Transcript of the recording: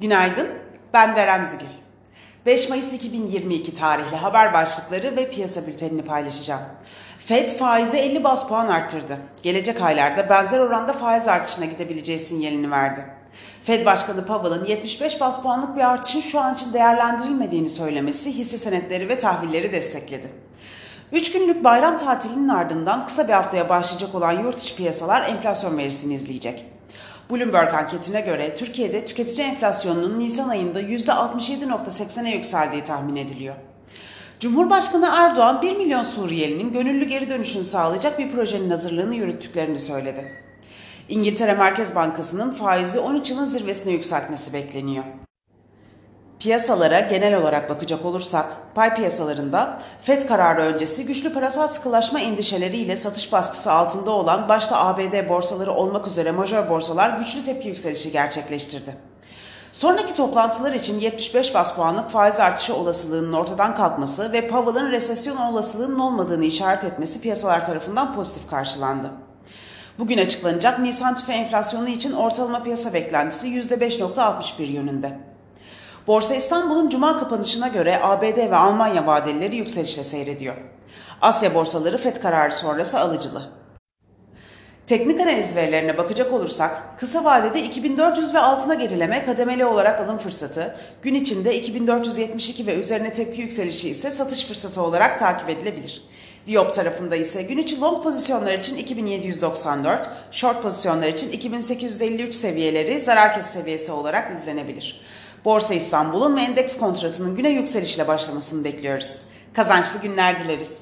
Günaydın, ben Berem Zigül. 5 Mayıs 2022 tarihli haber başlıkları ve piyasa bültenini paylaşacağım. FED faizi 50 bas puan arttırdı. Gelecek aylarda benzer oranda faiz artışına gidebileceği sinyalini verdi. Fed Başkanı Powell'ın 75 bas puanlık bir artışın şu an için değerlendirilmediğini söylemesi hisse senetleri ve tahvilleri destekledi. 3 günlük bayram tatilinin ardından kısa bir haftaya başlayacak olan yurt içi piyasalar enflasyon verisini izleyecek. Bloomberg anketine göre Türkiye'de tüketici enflasyonunun Nisan ayında %67.80'e yükseldiği tahmin ediliyor. Cumhurbaşkanı Erdoğan 1 milyon Suriyelinin gönüllü geri dönüşünü sağlayacak bir projenin hazırlığını yürüttüklerini söyledi. İngiltere Merkez Bankası'nın faizi 13 yılın zirvesine yükseltmesi bekleniyor. Piyasalara genel olarak bakacak olursak, pay piyasalarında FED kararı öncesi güçlü parasal sıkılaşma endişeleriyle satış baskısı altında olan başta ABD borsaları olmak üzere majör borsalar güçlü tepki yükselişi gerçekleştirdi. Sonraki toplantılar için 75 bas puanlık faiz artışı olasılığının ortadan kalkması ve Powell'ın resesyon olasılığının olmadığını işaret etmesi piyasalar tarafından pozitif karşılandı. Bugün açıklanacak Nisan tüfe enflasyonu için ortalama piyasa beklentisi %5.61 yönünde. Borsa İstanbul'un cuma kapanışına göre ABD ve Almanya vadelileri yükselişle seyrediyor. Asya borsaları FED kararı sonrası alıcılı. Teknik analiz verilerine bakacak olursak, kısa vadede 2400 ve altına gerileme kademeli olarak alım fırsatı, gün içinde 2472 ve üzerine tepki yükselişi ise satış fırsatı olarak takip edilebilir. Viyop tarafında ise gün içi long pozisyonlar için 2794, short pozisyonlar için 2853 seviyeleri zarar kes seviyesi olarak izlenebilir. Borsa İstanbul'un ve endeks kontratının güne yükselişle başlamasını bekliyoruz. Kazançlı günler dileriz.